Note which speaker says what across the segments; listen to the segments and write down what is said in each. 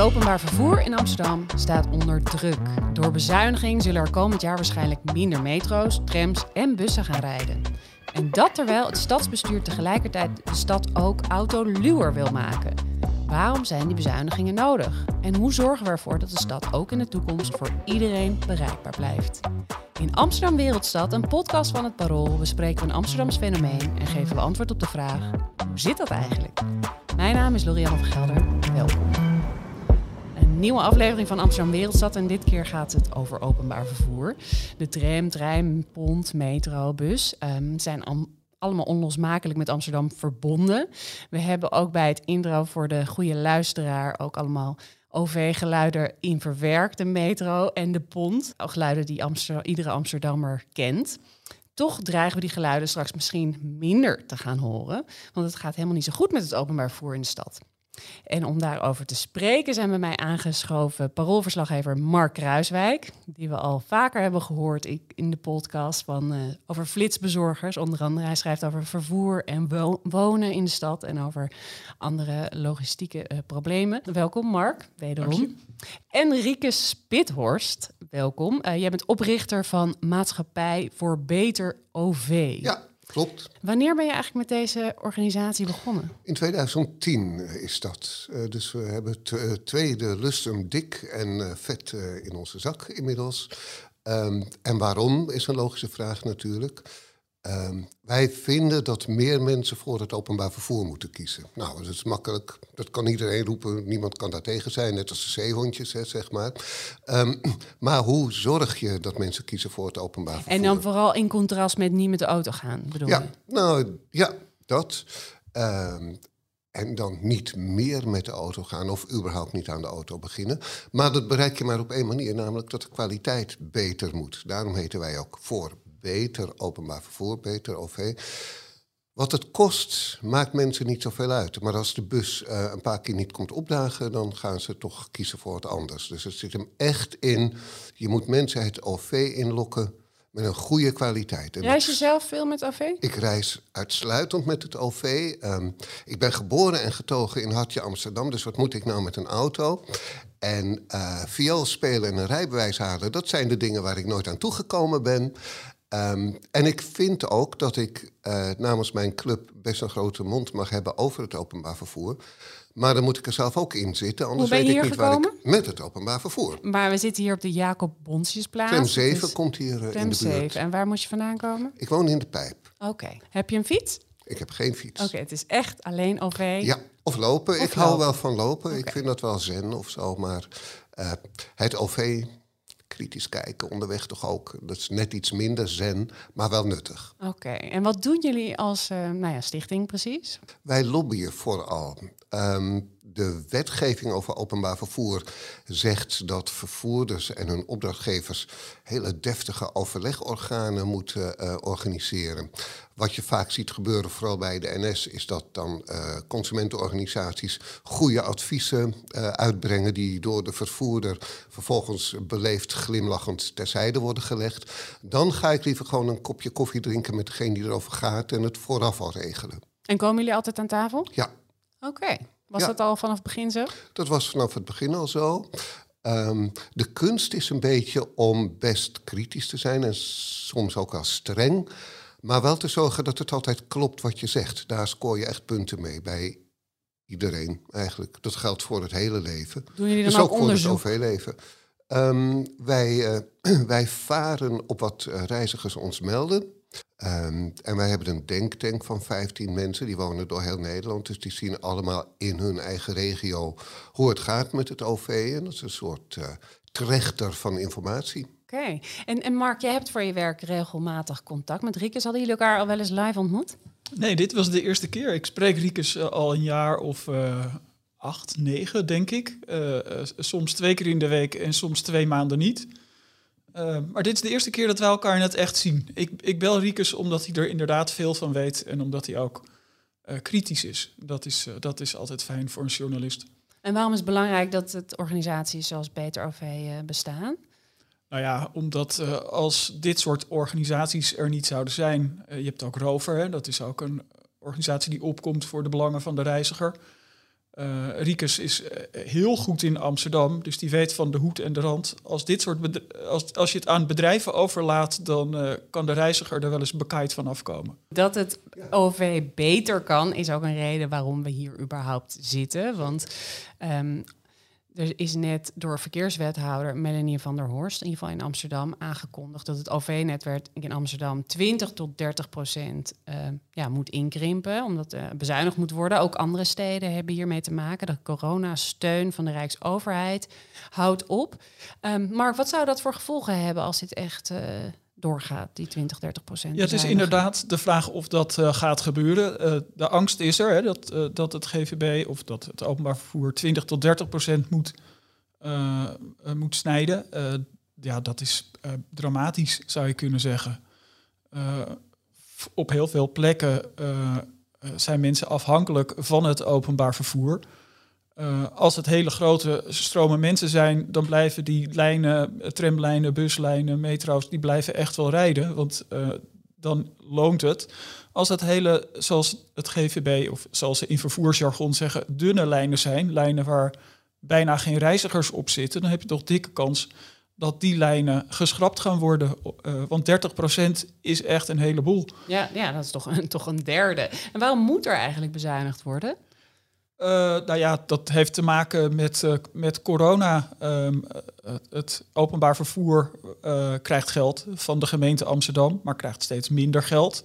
Speaker 1: openbaar vervoer in Amsterdam staat onder druk. Door bezuiniging zullen er komend jaar waarschijnlijk minder metro's, trams en bussen gaan rijden. En dat terwijl het stadsbestuur tegelijkertijd de stad ook autoluwer wil maken. Waarom zijn die bezuinigingen nodig? En hoe zorgen we ervoor dat de stad ook in de toekomst voor iedereen bereikbaar blijft? In Amsterdam Wereldstad, een podcast van het Parool, bespreken we een Amsterdams fenomeen en geven we antwoord op de vraag: hoe zit dat eigenlijk? Mijn naam is Lorianne van Gelder. Welkom. Nieuwe aflevering van Amsterdam Wereldstad en dit keer gaat het over openbaar vervoer. De tram, trein, pont, metro, bus um, zijn allemaal onlosmakelijk met Amsterdam verbonden. We hebben ook bij het intro voor de goede luisteraar ook allemaal OV-geluiden in verwerkt, de metro en de pont. Geluiden die iedere Amsterdammer kent. Toch dreigen we die geluiden straks misschien minder te gaan horen, want het gaat helemaal niet zo goed met het openbaar vervoer in de stad. En om daarover te spreken zijn bij mij aangeschoven paroolverslaggever Mark Kruiswijk, die we al vaker hebben gehoord in de podcast van, uh, over flitsbezorgers. Onder andere, hij schrijft over vervoer en wonen in de stad en over andere logistieke uh, problemen. Welkom Mark, wederom. En Rieke Spithorst, welkom. Uh, jij bent oprichter van Maatschappij voor Beter OV.
Speaker 2: Ja, Klopt.
Speaker 1: Wanneer ben je eigenlijk met deze organisatie begonnen?
Speaker 2: In 2010 is dat. Uh, dus we hebben uh, tweede lustrum dik en uh, vet in onze zak inmiddels. Um, en waarom is een logische vraag natuurlijk. Um, wij vinden dat meer mensen voor het openbaar vervoer moeten kiezen. Nou, dat is makkelijk. Dat kan iedereen roepen. Niemand kan daar tegen zijn. Net als de zeehondjes, hè, zeg maar. Um, maar hoe zorg je dat mensen kiezen voor het openbaar vervoer?
Speaker 1: En dan vooral in contrast met niet met de auto gaan, bedoel
Speaker 2: ja,
Speaker 1: je?
Speaker 2: Nou, ja, dat. Um, en dan niet meer met de auto gaan of überhaupt niet aan de auto beginnen. Maar dat bereik je maar op één manier, namelijk dat de kwaliteit beter moet. Daarom heten wij ook voor beter openbaar vervoer, beter OV. Wat het kost, maakt mensen niet zoveel uit. Maar als de bus uh, een paar keer niet komt opdagen, dan gaan ze toch kiezen voor wat anders. Dus het zit hem echt in. Je moet mensen het OV inlokken met een goede kwaliteit.
Speaker 1: En reis je zelf veel met OV?
Speaker 2: Ik reis uitsluitend met het OV. Um, ehm, ik ben geboren en getogen in Hartje Amsterdam, dus wat moet ik nou met een auto? En uh, viool spelen en een rijbewijs halen, dat zijn de dingen waar ik nooit aan toegekomen ben. Um, en ik vind ook dat ik uh, namens mijn club best een grote mond mag hebben over het openbaar vervoer. Maar dan moet ik er zelf ook in zitten, anders weet ik niet gekomen? waar ik met het openbaar vervoer.
Speaker 1: Maar we zitten hier op de Jacob Bonsjesplaats.
Speaker 2: Tram 7 dus komt hier uh, in de buurt. 7.
Speaker 1: En waar moet je vandaan komen?
Speaker 2: Ik woon in de Pijp.
Speaker 1: Oké. Heb je een fiets?
Speaker 2: Ik heb geen fiets.
Speaker 1: Oké, het is echt alleen OV?
Speaker 2: Ja, of lopen. Of ik lopen. hou wel van lopen. Okay. Ik vind dat wel zen of zo. Maar uh, het OV kritisch kijken onderweg toch ook. Dat is net iets minder zen, maar wel nuttig.
Speaker 1: Oké, en wat doen jullie als uh, nou ja, stichting precies?
Speaker 2: Wij lobbyen vooral. Um, de wetgeving over openbaar vervoer zegt dat vervoerders en hun opdrachtgevers hele deftige overlegorganen moeten uh, organiseren. Wat je vaak ziet gebeuren, vooral bij de NS, is dat dan uh, consumentenorganisaties goede adviezen uh, uitbrengen die door de vervoerder vervolgens beleefd glimlachend terzijde worden gelegd. Dan ga ik liever gewoon een kopje koffie drinken met degene die erover gaat en het vooraf al regelen.
Speaker 1: En komen jullie altijd aan tafel?
Speaker 2: Ja.
Speaker 1: Oké. Was dat al vanaf het begin zo?
Speaker 2: Dat was vanaf het begin al zo. Um, de kunst is een beetje om best kritisch te zijn en soms ook wel streng. Maar wel te zorgen dat het altijd klopt wat je zegt. Daar scoor je echt punten mee bij iedereen eigenlijk. Dat geldt voor het hele leven.
Speaker 1: Doen jullie
Speaker 2: dan
Speaker 1: dus
Speaker 2: ook,
Speaker 1: ook onderzoek?
Speaker 2: voor het OV-leven. Um, wij, uh, wij varen op wat uh, reizigers ons melden. Um, en wij hebben een denktank van 15 mensen, die wonen door heel Nederland. Dus die zien allemaal in hun eigen regio hoe het gaat met het OV. En dat is een soort uh, trechter van informatie.
Speaker 1: Oké. Okay. En, en Mark, jij hebt voor je werk regelmatig contact met Riekes. Hadden jullie elkaar al wel eens live ontmoet?
Speaker 3: Nee, dit was de eerste keer. Ik spreek Riekes uh, al een jaar of uh, acht, negen, denk ik. Uh, soms twee keer in de week en soms twee maanden niet. Uh, maar dit is de eerste keer dat wij elkaar net echt zien. Ik, ik bel Riekes omdat hij er inderdaad veel van weet en omdat hij ook uh, kritisch is. Dat, is uh, dat is altijd fijn voor een journalist.
Speaker 1: En waarom is het belangrijk dat het organisaties zoals Beter OV bestaan?
Speaker 3: Nou ja, omdat als dit soort organisaties er niet zouden zijn... je hebt ook Rover, hè, dat is ook een organisatie die opkomt voor de belangen van de reiziger... Uh, Riekes is heel goed in Amsterdam, dus die weet van de hoed en de rand. Als, dit soort als, als je het aan bedrijven overlaat, dan kan de reiziger er wel eens bekaaid van afkomen.
Speaker 1: Dat het OV beter kan, is ook een reden waarom we hier überhaupt zitten. Want um, er is net door verkeerswethouder Melanie van der Horst, in ieder geval in Amsterdam, aangekondigd dat het OV-netwerk in Amsterdam 20 tot 30 procent uh, ja, moet inkrimpen, omdat uh, bezuinigd moet worden. Ook andere steden hebben hiermee te maken. De coronasteun van de Rijksoverheid houdt op. Um, Mark, wat zou dat voor gevolgen hebben als dit echt uh, doorgaat, die 20, 30 procent.
Speaker 3: Ja, het is inderdaad de vraag of dat uh, gaat gebeuren. Uh, de angst is er hè, dat, uh, dat het GVB of dat het openbaar vervoer 20 tot 30 procent moet, moet snijden. ja, dat is dramatisch, zou je kunnen zeggen. op heel veel plekken zijn mensen afhankelijk van het openbaar vervoer. Uh, als het hele grote stromen mensen zijn, dan blijven die lijnen, tramlijnen, buslijnen, metro's, die blijven echt wel rijden. Want uh, dan loont het. Als het hele, zoals het GVB, of zoals ze in vervoersjargon zeggen, dunne lijnen zijn, lijnen waar bijna geen reizigers op zitten, dan heb je toch dikke kans dat die lijnen geschrapt gaan worden. Want 30% is echt een heleboel.
Speaker 1: Ja, ja dat is toch een, toch een derde. En waarom moet er eigenlijk bezuinigd worden?
Speaker 3: Uh, nou ja, dat heeft te maken met, uh, met corona. Um, het openbaar vervoer krijgt geld van de gemeente Amsterdam, maar krijgt steeds minder geld.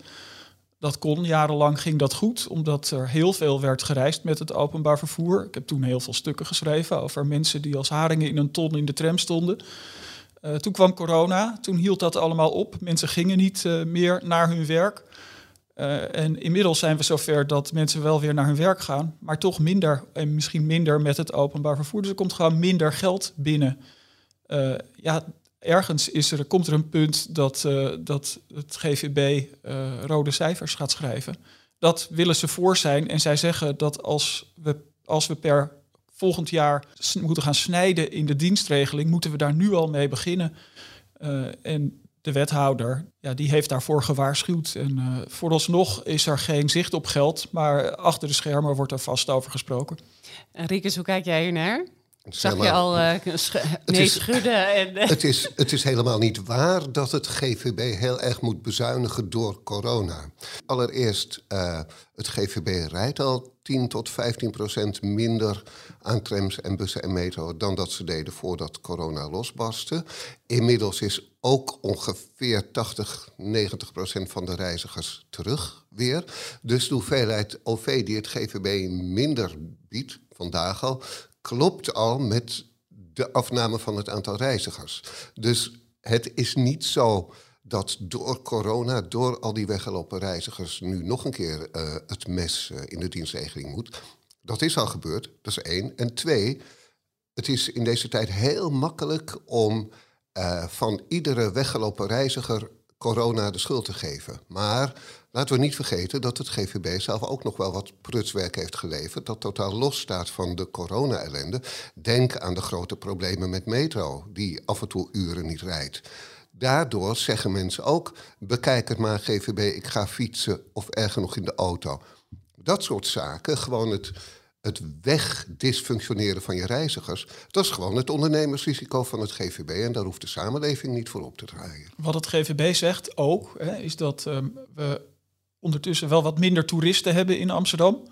Speaker 3: Dat kon, jarenlang ging dat goed, omdat er heel veel werd gereisd met het openbaar vervoer. Ik heb toen heel veel stukken geschreven over mensen die als haringen in een ton in de tram stonden. toen kwam corona, toen hield dat allemaal op. Mensen gingen niet meer naar hun werk. Uh, en inmiddels zijn we zover dat mensen wel weer naar hun werk gaan, maar toch minder en misschien minder met het openbaar vervoer. Dus er komt gewoon minder geld binnen. Uh, ja, ergens is er, komt er een punt dat, uh, dat het GVB rode cijfers gaat schrijven. Dat willen ze voor zijn en zij zeggen dat als we, als we per volgend jaar moeten gaan snijden in de dienstregeling, moeten we daar nu al mee beginnen. en de wethouder, ja, die heeft daarvoor gewaarschuwd. En uh, vooralsnog is er geen zicht op geld, maar achter de schermen wordt er vast over gesproken.
Speaker 1: En Riekes, hoe kijk jij hier naar? Zag je al uh, sch nee, schudden? En,
Speaker 2: uh. het, is, het is helemaal niet waar dat het GVB heel erg moet bezuinigen door corona. Allereerst, uh, het GVB rijdt al 10 tot 15 procent minder aan trams en bussen en metro dan dat ze deden voordat corona losbarstte. Inmiddels is ook ongeveer 80, 90 procent van de reizigers terug weer. Dus de hoeveelheid OV die het GVB minder biedt, vandaag al, klopt al met de afname van het aantal reizigers. Dus het is niet zo dat door corona, door al die weggelopen reizigers, nu nog een keer uh, het mes uh, in de dienstregeling moet. Dat is al gebeurd, dat is één. En twee, het is in deze tijd heel makkelijk om uh, van iedere weggelopen reiziger corona de schuld te geven. Maar laten we niet vergeten dat het GVB zelf ook nog wel wat prutswerk heeft geleverd. Dat totaal los staat van de corona-ellende. Denk aan de grote problemen met metro, die af en toe uren niet rijdt. Daardoor zeggen mensen ook: bekijk het maar, GVB, ik ga fietsen of erger nog in de auto. Dat soort zaken, gewoon het, het wegdysfunctioneren van je reizigers, dat is gewoon het ondernemersrisico van het GVB en daar hoeft de samenleving niet voor op te draaien.
Speaker 3: Wat het GVB zegt ook, hè, is dat um, we ondertussen wel wat minder toeristen hebben in Amsterdam.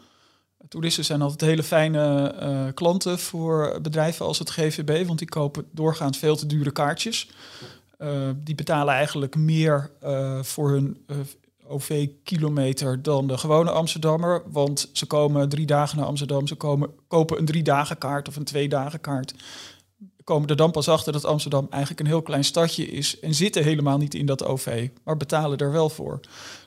Speaker 3: Toeristen zijn altijd hele fijne uh, klanten voor bedrijven als het GVB, want die kopen doorgaans veel te dure kaartjes. Uh, die betalen eigenlijk meer uh, voor hun OV-kilometer dan de gewone Amsterdammer. Want ze komen drie dagen naar Amsterdam, ze komen, kopen een drie dagen kaart of een twee dagen kaart. Komen er dan pas achter dat Amsterdam eigenlijk een heel klein stadje is en zitten helemaal niet in dat OV, maar betalen er wel voor.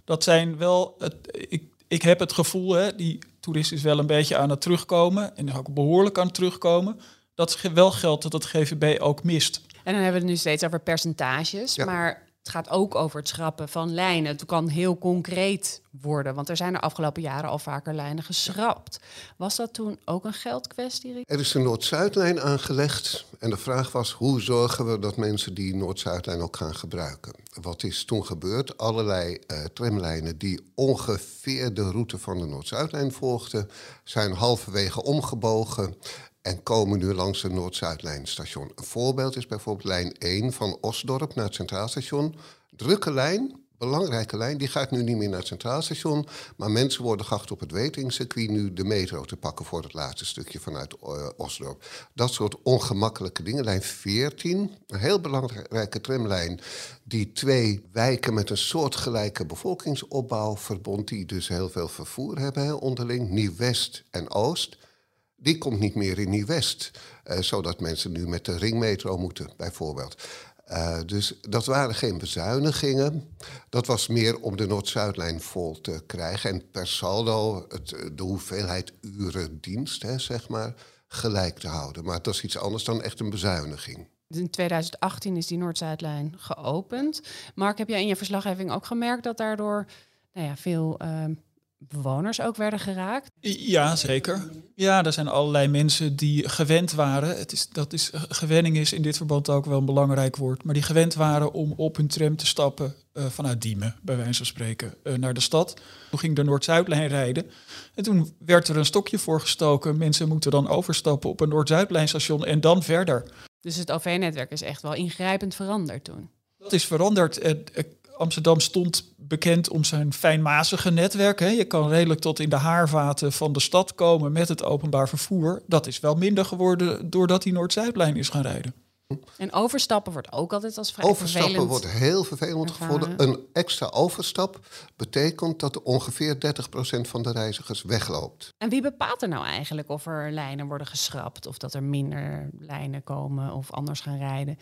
Speaker 3: Dat zijn wel, het, ik, ik heb het gevoel, hè, die toerist is wel een beetje aan het terugkomen en is ook behoorlijk aan het terugkomen. Dat is wel geld dat het GVB ook mist.
Speaker 1: En dan hebben we het nu steeds over percentages, ja. maar het gaat ook over het schrappen van lijnen. Het kan heel concreet worden, want er zijn de afgelopen jaren al vaker lijnen geschrapt. Was dat toen ook een geldkwestie?
Speaker 2: Er is een Noord-Zuidlijn aangelegd en de vraag was hoe zorgen we dat mensen die Noord-Zuidlijn ook gaan gebruiken. Wat is toen gebeurd? Allerlei uh, tramlijnen die ongeveer de route van de Noord-Zuidlijn volgden, zijn halverwege omgebogen en komen nu langs het Noord-Zuidlijnstation. Een voorbeeld is bijvoorbeeld lijn 1 van Osdorp naar het Centraal Station. Drukke lijn, belangrijke lijn, die gaat nu niet meer naar het Centraal Station. Maar mensen worden geacht op het Wetingcircuit nu de metro te pakken voor het laatste stukje vanuit uh, Osdorp. Dat soort ongemakkelijke dingen. Lijn 14, een heel belangrijke tramlijn die twee wijken met een soortgelijke bevolkingsopbouw verbond, die dus heel veel vervoer hebben onderling, Nieuw-West en Oost die komt niet meer in Nieuw-West. Uh, zodat mensen nu met de ringmetro moeten, bijvoorbeeld. Uh, dus dat waren geen bezuinigingen. Dat was meer om de Noord-Zuidlijn vol te krijgen. En per saldo het, de hoeveelheid uren dienst, hè, zeg maar, gelijk te houden. Maar dat is iets anders dan echt een bezuiniging.
Speaker 1: In 2018 is die Noord-Zuidlijn geopend. Mark, heb jij in je verslaggeving ook gemerkt dat daardoor nou ja, veel uh, bewoners ook werden geraakt?
Speaker 3: Ja, zeker. Ja, er zijn allerlei mensen die gewend waren. Het is, dat is, gewenning is in dit verband ook wel een belangrijk woord. Maar die gewend waren om op hun tram te stappen uh, vanuit Diemen, bij wijze van spreken, uh, naar de stad. Toen ging de Noord-Zuidlijn rijden. En toen werd er een stokje voor gestoken. Mensen moeten dan overstappen op een Noord-Zuidlijnstation en dan verder.
Speaker 1: Dus het OV-netwerk is echt wel ingrijpend veranderd toen?
Speaker 3: Dat is veranderd. Amsterdam stond bekend om zijn fijnmazige netwerk. Hè. Je kan redelijk tot in de haarvaten van de stad komen met het openbaar vervoer. Dat is wel minder geworden doordat die Noord-Zuidlijn is gaan rijden.
Speaker 1: En overstappen wordt ook altijd als vrij
Speaker 2: overstappen
Speaker 1: vervelend
Speaker 2: wordt heel vervelend gevonden. Een extra overstap betekent dat ongeveer 30% van de reizigers wegloopt.
Speaker 1: En wie bepaalt er nou eigenlijk of er lijnen worden geschrapt... of dat er minder lijnen komen of anders gaan rijden?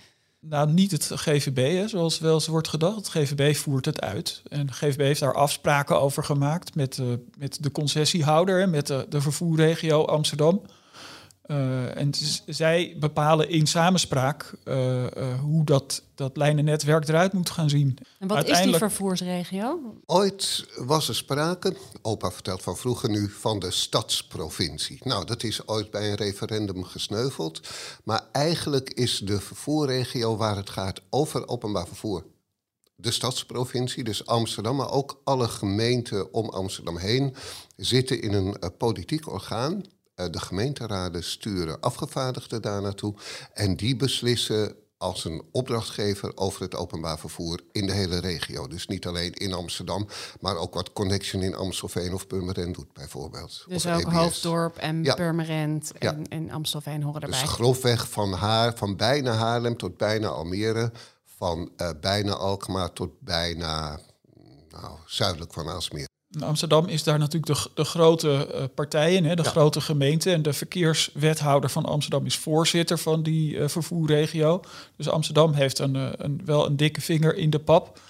Speaker 3: Nou, niet het GVB, hè, zoals wel eens wordt gedacht. Het GVB voert het uit. En GVB heeft daar afspraken over gemaakt met, uh, met de concessiehouder, met de, de vervoerregio Amsterdam. Uh, en zij bepalen in samenspraak uh, hoe dat, dat lijnennetwerk eruit moet gaan zien.
Speaker 1: En wat is die vervoersregio?
Speaker 2: Ooit was er sprake, opa vertelt van vroeger nu, van de stadsprovincie. Nou, dat is ooit bij een referendum gesneuveld. Maar eigenlijk is de vervoerregio waar het gaat over openbaar vervoer de stadsprovincie, dus Amsterdam, maar ook alle gemeenten om Amsterdam heen, zitten in een uh, politiek orgaan eh, de gemeenteraden sturen afgevaardigden daar naartoe. En die beslissen als een opdrachtgever over het openbaar vervoer in de hele regio. Dus niet alleen in Amsterdam, maar ook wat Connection in Amstelveen of Purmerend doet bijvoorbeeld.
Speaker 1: Dus ook EBS. Hoofddorp en ja. Purmerend en, ja. en, Amstelveen horen erbij.
Speaker 2: Dus grofweg van, haar, van bijna Haarlem tot bijna Almere, van uh, bijna Alkmaar tot bijna nou, zuidelijk van Aalsmeer.
Speaker 3: Amsterdam is daar natuurlijk de, de grote uh, partijen, hè, de grote gemeente. En de verkeerswethouder van Amsterdam is voorzitter van die uh, vervoerregio. Dus Amsterdam heeft een, uh, een, wel een dikke vinger in de pap.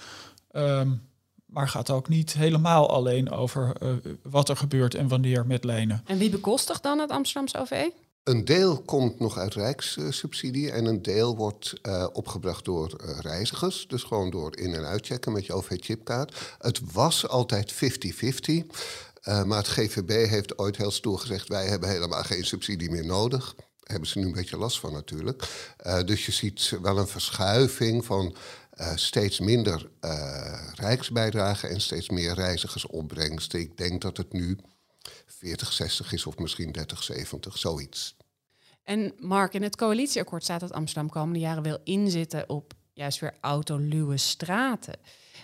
Speaker 3: Um, maar gaat ook niet helemaal alleen over wat er gebeurt en wanneer met lijnen.
Speaker 1: En wie bekostigt dan het Amsterdamse OV?
Speaker 2: Een deel komt nog uit rijkssubsidie en een deel wordt uh, opgebracht door uh, reizigers. Dus gewoon door in- en uitchecken met je OV-chipkaart. Het was altijd 50-50. Uh, eh, maar het GVB heeft ooit heel stoer gezegd: wij hebben helemaal geen subsidie meer nodig. Daar hebben ze nu een beetje last van natuurlijk. dus je ziet wel een verschuiving van steeds minder rijksbijdrage en steeds meer reizigersopbrengsten. Ik denk dat het nu 40, 60 is of misschien 30, 70, zoiets.
Speaker 1: En Mark, in het coalitieakkoord staat dat Amsterdam komende jaren wil inzitten op juist weer autoluwe straten.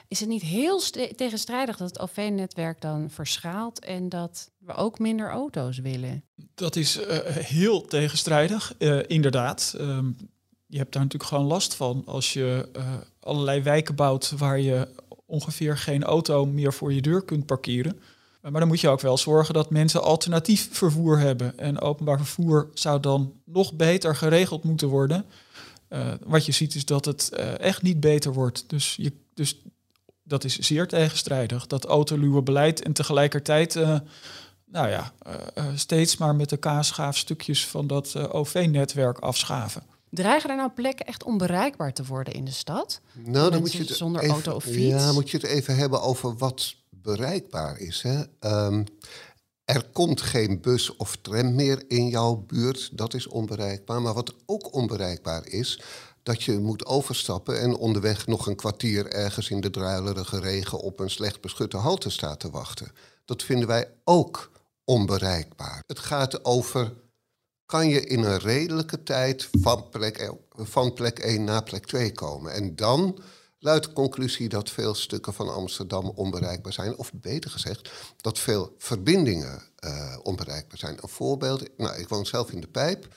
Speaker 1: Is het niet heel tegenstrijdig dat het OV-netwerk dan verschaalt en dat we ook minder auto's willen?
Speaker 3: Dat is uh, heel tegenstrijdig, uh, inderdaad. Um, je hebt daar natuurlijk gewoon last van als je uh, allerlei wijken bouwt waar je ongeveer geen auto meer voor je deur kunt parkeren. Maar dan moet je ook wel zorgen dat mensen alternatief vervoer hebben. En openbaar vervoer zou dan nog beter geregeld moeten worden. Uh, wat je ziet is dat het uh, echt niet beter wordt. Dus, je, dus dat is zeer tegenstrijdig. Dat autoluwe beleid en tegelijkertijd, uh, nou ja, steeds maar met de stukjes van dat OV-netwerk afschaven.
Speaker 1: Dreigen er nou plekken echt onbereikbaar te worden in de stad?
Speaker 2: Nou, dan moet je het
Speaker 1: zonder
Speaker 2: even,
Speaker 1: auto of fiets?
Speaker 2: Ja, moet je het even hebben over wat bereikbaar is. Hè? Ehm, er komt geen bus of tram meer in jouw buurt, dat is onbereikbaar. Maar wat ook onbereikbaar is, dat je moet overstappen en onderweg nog een kwartier ergens in de druilerige regen op een slecht beschutte halte staat te wachten. Dat vinden wij ook onbereikbaar. Het gaat over, kan je in een redelijke tijd van plek, van plek 1 naar plek 2 komen? En dan luidt de conclusie dat veel stukken van Amsterdam onbereikbaar zijn. Of beter gezegd, dat veel verbindingen uh, onbereikbaar zijn. Een voorbeeld, nou, ik woon zelf in de Pijp,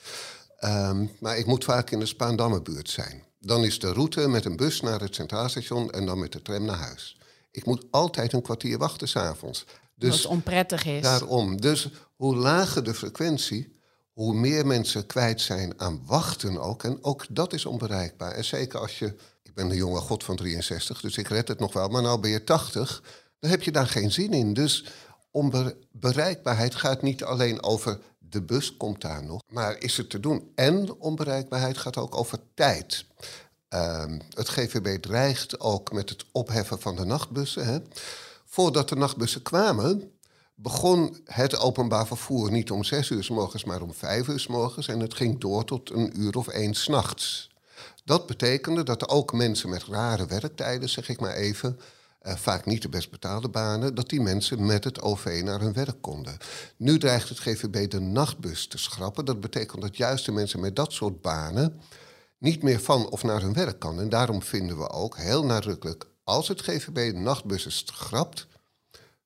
Speaker 2: um, maar ik moet vaak in de Spaandammenbuurt zijn. Dan is de route met een bus naar het Centraal Station en dan met de tram naar huis. Ik moet altijd een kwartier wachten s'avonds.
Speaker 1: Dus Wat onprettig is.
Speaker 2: Daarom. Dus hoe lager de frequentie, hoe meer mensen kwijt zijn aan wachten ook. En ook dat is onbereikbaar. En zeker als je ik ben een jonge god van 63, dus ik red het nog wel. Maar nou ben je 80, dan heb je daar geen zin in. Dus onbereikbaarheid gaat niet alleen over de bus komt daar nog, maar is het te doen. En onbereikbaarheid gaat ook over tijd. Uh, het GVB dreigt ook met het opheffen van de nachtbussen. Hè. Voordat de nachtbussen kwamen, begon het openbaar vervoer niet om zes uur s morgens, maar om vijf uur s morgens. En het ging door tot een uur of één s'nachts. Dat betekende dat ook mensen met rare werktijden, zeg ik maar even, uh, vaak niet de best betaalde banen, dat die mensen met het OV naar hun werk konden. Nu dreigt het GVB de nachtbus te schrappen. Dat betekent dat juist de mensen met dat soort banen niet meer van of naar hun werk kan. En daarom vinden we ook heel nadrukkelijk, als het GVB nachtbussen schrapt,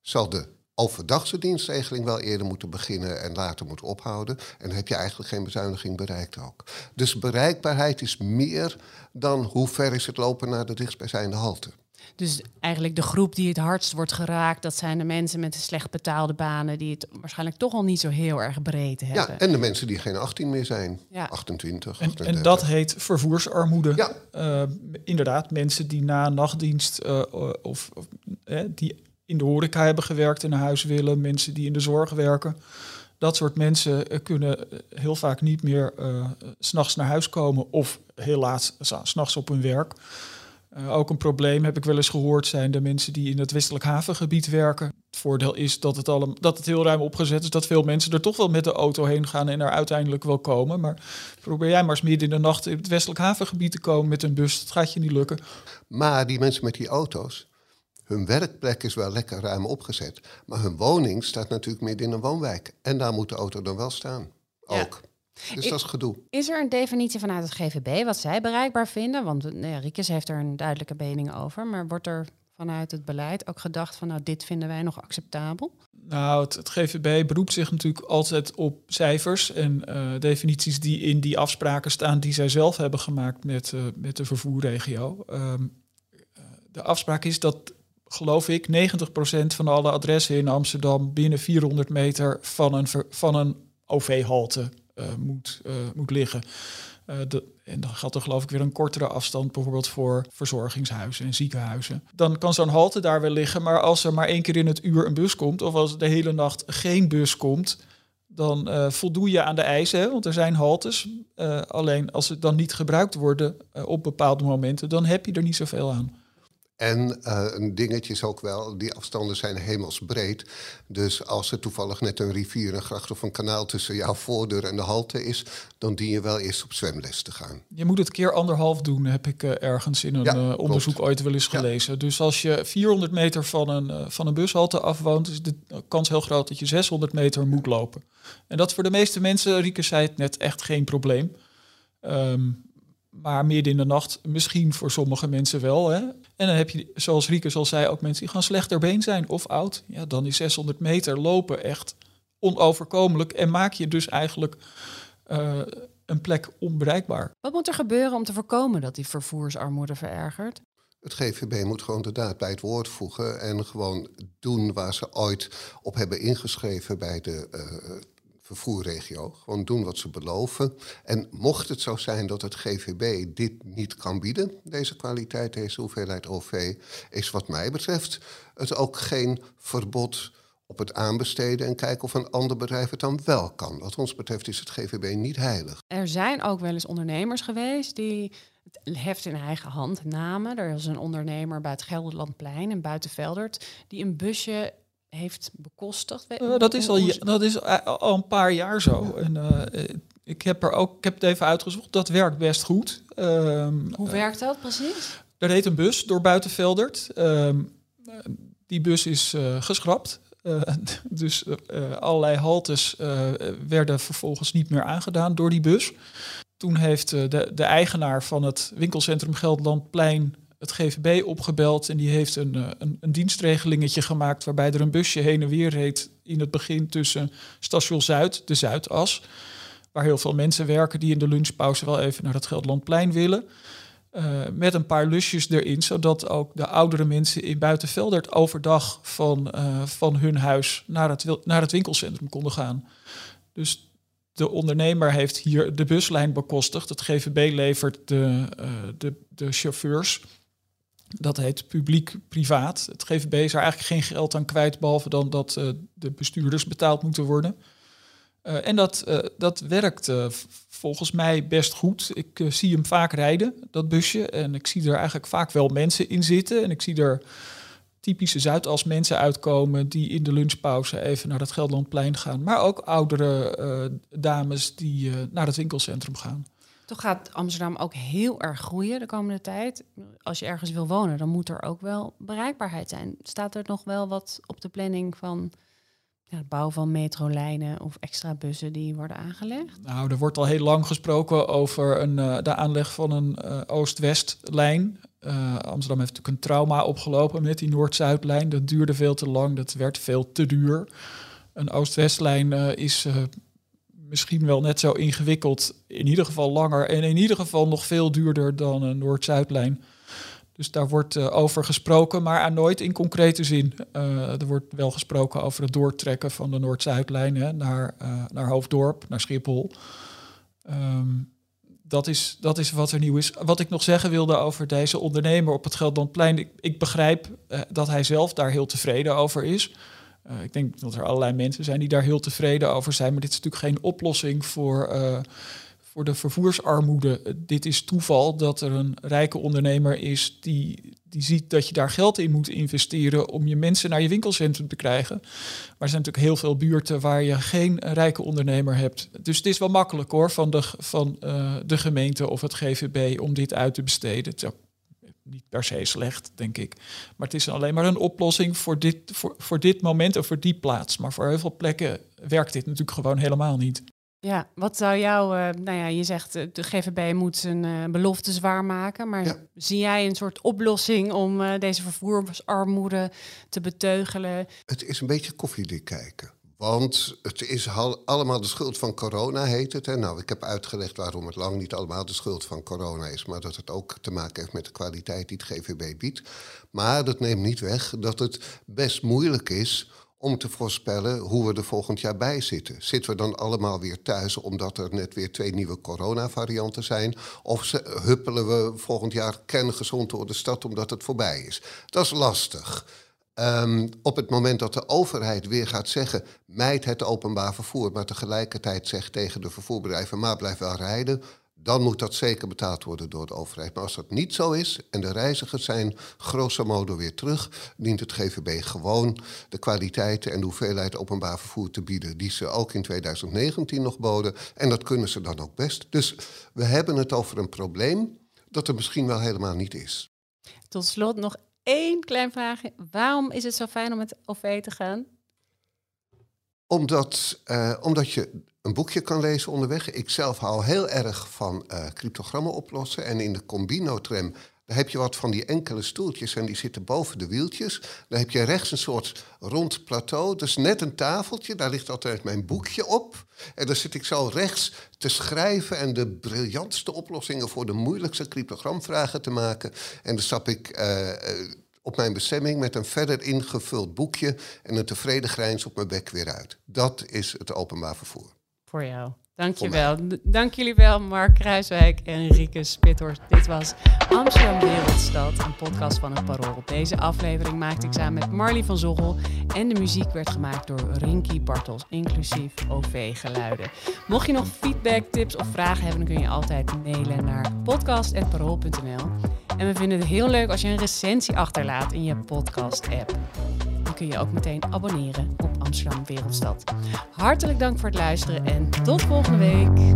Speaker 2: zal de overdagse dienstregeling wel eerder moeten beginnen en later moeten ophouden. En dan heb je eigenlijk geen bezuiniging bereikt ook. Dus bereikbaarheid is meer dan hoe ver is het lopen naar de dichtstbijzijnde halte.
Speaker 1: Dus eigenlijk de groep die het hardst wordt geraakt, dat zijn de mensen met de slecht betaalde banen, die het waarschijnlijk toch al niet zo heel erg breed hebben.
Speaker 2: Ja, en de mensen die geen 18 meer zijn. Ja. 28.
Speaker 3: En, en dat heet vervoersarmoede. Ja. Uh, inderdaad, mensen die na nachtdienst uh, of, of uh, die in de horeca hebben gewerkt en naar huis willen, mensen die in de zorg werken. Dat soort mensen eh, kunnen eh, heel vaak niet meer uh, s'nachts naar huis komen of heel laat s'nachts op hun werk. Ook een probleem, heb ik wel eens gehoord, zijn de mensen die in het westelijk havengebied werken. Het voordeel is dat het, allemaal, dat het heel ruim opgezet is, dat veel mensen er toch wel met de auto heen gaan en er uiteindelijk wel komen. Maar probeer jij maar eens midden in de nacht in het westelijk havengebied te komen met een bus, dat gaat je niet lukken.
Speaker 2: Maar die mensen met die auto's, hun werkplek is wel lekker ruim opgezet. Maar hun woning staat natuurlijk midden in een woonwijk. En daar moet de auto dan wel staan. Ook. Dus dat is gedoe.
Speaker 1: Is er een definitie vanuit het GVB wat zij bereikbaar vinden? Want nou ja, Riekes heeft er een duidelijke mening over. Maar wordt er vanuit het beleid ook gedacht van nou dit vinden wij nog acceptabel?
Speaker 3: Nou, het, het GVB beroept zich natuurlijk altijd op cijfers en uh, definities die in die afspraken staan die zij zelf hebben gemaakt met, uh, met de vervoerregio. Um, de afspraak is dat geloof ik, 90% van alle adressen in Amsterdam binnen 400 meter van een, van een OV-halte uh, moet, uh, moet liggen. De, en dan gaat er geloof ik weer een kortere afstand, bijvoorbeeld voor verzorgingshuizen en ziekenhuizen. Dan kan zo'n halte daar wel liggen, maar als er maar één keer in het uur een bus komt, of als de hele nacht geen bus komt, dan voldoe je aan de eisen. Want er zijn haltes. Alleen als ze dan niet gebruikt worden op bepaalde momenten, dan heb je er niet zoveel aan.
Speaker 2: En uh, een dingetje is ook wel, die afstanden zijn hemelsbreed. Dus als er toevallig net een rivier, een gracht of een kanaal tussen jouw voordeur en de halte is, dan dien je wel eerst op zwemles te gaan.
Speaker 3: Je moet het keer anderhalf doen, heb ik uh, ergens in een ja, uh, onderzoek klopt. ooit wel eens gelezen. Ja. Dus als je 400 meter van een, van een bushalte afwoont, is de kans heel groot dat je 600 meter moet lopen. En dat voor de meeste mensen, Rieke zei het net, echt geen probleem. Um, maar midden in de nacht misschien voor sommige mensen wel. Hè? En dan heb je, zoals Rieke al zei, ook mensen die gaan slechter been zijn of oud. Ja, dan is 600 meter lopen echt onoverkomelijk. En maak je dus eigenlijk uh, een plek onbereikbaar.
Speaker 1: Wat moet er gebeuren om te voorkomen dat die vervoersarmoede verergert?
Speaker 2: Het GVB moet gewoon de daad bij het woord voegen en gewoon doen waar ze ooit op hebben ingeschreven bij de uh, vervoerregio. Gewoon doen wat ze beloven. En mocht het zo zijn dat het GVB dit niet kan bieden, deze kwaliteit, deze hoeveelheid OV, is wat mij betreft het ook geen verbod op het aanbesteden en kijken of een ander bedrijf het dan wel kan. Wat ons betreft is het GVB niet heilig.
Speaker 1: Er zijn ook wel eens ondernemers geweest die het heft in eigen hand namen. Er is een ondernemer bij het Gelderlandplein in Buitenveldert die een busje heeft bekostigd.
Speaker 3: Uh, dat, is al, dat is al een paar jaar zo. En, uh, ik heb er ook, ik heb het even uitgezocht. Dat werkt best goed.
Speaker 1: Um, Hoe werkt dat precies?
Speaker 3: Er reed een bus door Buitenveldert. Um, die bus is geschrapt. Uh, dus uh, allerlei haltes werden vervolgens niet meer aangedaan door die bus. Toen heeft de, de eigenaar van het winkelcentrum Gelderlandplein het GVB opgebeld en die heeft een, een, een, dienstregelingetje gemaakt waarbij er een busje heen en weer reed in het begin tussen station Zuid, de Zuidas, waar heel veel mensen werken die in de lunchpauze wel even naar het Gelderlandplein willen. Uh, met een paar lusjes erin, zodat ook de oudere mensen in Buitenveldert overdag van, uh, van hun huis naar het, naar het winkelcentrum konden gaan. Dus de ondernemer heeft hier de buslijn bekostigd. Het GVB levert de, de, de chauffeurs. Dat heet publiek-privaat. Het GVB is er eigenlijk geen geld aan kwijt, behalve dan dat de bestuurders betaald moeten worden. Uh, en dat, uh, dat werkt volgens mij best goed. Ik zie hem vaak rijden, dat busje. En ik zie er eigenlijk vaak wel mensen in zitten. En ik zie er typische Zuidas mensen uitkomen die in de lunchpauze even naar het Gelderlandplein gaan. Maar ook oudere dames die naar het winkelcentrum gaan.
Speaker 1: Toch gaat Amsterdam ook heel erg groeien de komende tijd. Als je ergens wil wonen, dan moet er ook wel bereikbaarheid zijn. Staat er nog wel wat op de planning van ja, bouw van metrolijnen of extra bussen die worden aangelegd?
Speaker 3: Nou, er wordt al heel lang gesproken over een, uh, de aanleg van een uh, Oost-West-lijn. Uh, Amsterdam heeft natuurlijk een trauma opgelopen met die Noord-Zuid-lijn. Dat duurde veel te lang, dat werd veel te duur. Een Oost-West-lijn is misschien wel net zo ingewikkeld, in ieder geval langer en in ieder geval nog veel duurder dan een Noord-Zuid-lijn. Dus daar wordt uh, over gesproken, maar aan nooit in concrete zin. Uh, er wordt wel gesproken over het doortrekken van de Noord-Zuidlijn naar, uh, naar Hoofddorp, naar Schiphol. Um, dat, is, dat is wat er nieuw is. Wat ik nog zeggen wilde over deze ondernemer op het Gelderlandplein. Ik, ik begrijp dat hij zelf daar heel tevreden over is. Ik denk dat er allerlei mensen zijn die daar heel tevreden over zijn. Maar dit is natuurlijk geen oplossing voor voor de vervoersarmoede. Dit is toeval dat er een rijke ondernemer is die, die ziet dat je daar geld in moet investeren om je mensen naar je winkelcentrum te krijgen. Maar er zijn natuurlijk heel veel buurten waar je geen rijke ondernemer hebt. Dus het is wel makkelijk hoor van de, van, de gemeente of het GVB om dit uit te besteden. Is niet per se slecht, denk ik. Maar het is alleen maar een oplossing voor dit, voor, voor dit moment of voor die plaats. Maar voor heel veel plekken werkt dit natuurlijk gewoon helemaal niet.
Speaker 1: Ja, wat zou jou, uh, nou ja, je zegt uh, de GVB moet zijn uh, belofte zwaar maken, maar ja. zie jij een soort oplossing om deze vervoersarmoede te beteugelen?
Speaker 2: Het is een beetje koffiedik kijken. Want het is allemaal de schuld van corona, heet het. Hè? Nou, ik heb uitgelegd waarom het lang niet allemaal de schuld van corona is, maar dat het ook te maken heeft met de kwaliteit die het GVB biedt. Maar dat neemt niet weg dat het best moeilijk is om te voorspellen hoe we er volgend jaar bij zitten. Zitten we dan allemaal weer thuis omdat er net weer twee nieuwe coronavarianten zijn? Of huppelen we volgend jaar kerngezond door de stad omdat het voorbij is? Dat is lastig. Um, op het moment dat de overheid weer gaat zeggen, mijt het openbaar vervoer, maar tegelijkertijd zegt tegen de vervoerbedrijven, maar blijf wel rijden, dan moet dat zeker betaald worden door de overheid. Maar als dat niet zo is en de reizigers zijn grosso modo weer terug, dient het GVB gewoon de kwaliteit en de hoeveelheid openbaar vervoer te bieden die ze ook in 2019 nog boden. En dat kunnen ze dan ook best. Dus we hebben het over een probleem dat er misschien wel helemaal niet is.
Speaker 1: Tot slot nog één klein vraagje. Waarom is het zo fijn om met OV te gaan?
Speaker 2: Omdat, uh, omdat je een boekje kan lezen onderweg. Ik zelf hou heel erg van uh, cryptogrammen oplossen. En in de Combino-tram daar heb je wat van die enkele stoeltjes en die zitten boven de wieltjes. Dan heb je rechts een soort rond plateau. Dus net een tafeltje, daar ligt altijd mijn boekje op. En dan zit ik zo rechts te schrijven en de briljantste oplossingen voor de moeilijkste cryptogramvragen te maken. En dan stap ik. Uh, op mijn bestemming met een verder ingevuld boekje en een tevreden grijns op mijn bek weer uit. Dat is het openbaar vervoer
Speaker 1: voor jou. Dankjewel. Dank jullie wel, Mark Kruiswijk en Rieke Spithorst. Dit was Amsterdam Wereldstad, een podcast van het Parool. Deze aflevering maakte ik samen met Marley van Zoggel. En de muziek werd gemaakt door Rinky Bartels, inclusief OV-geluiden. Mocht je nog feedback, tips of vragen hebben, dan kun je altijd mailen naar podcast.parool.nl. En we vinden het heel leuk als je een recensie achterlaat in je podcast-app. Kun je ook meteen abonneren op Amsterdam Wereldstad. Hartelijk dank voor het luisteren en tot volgende week.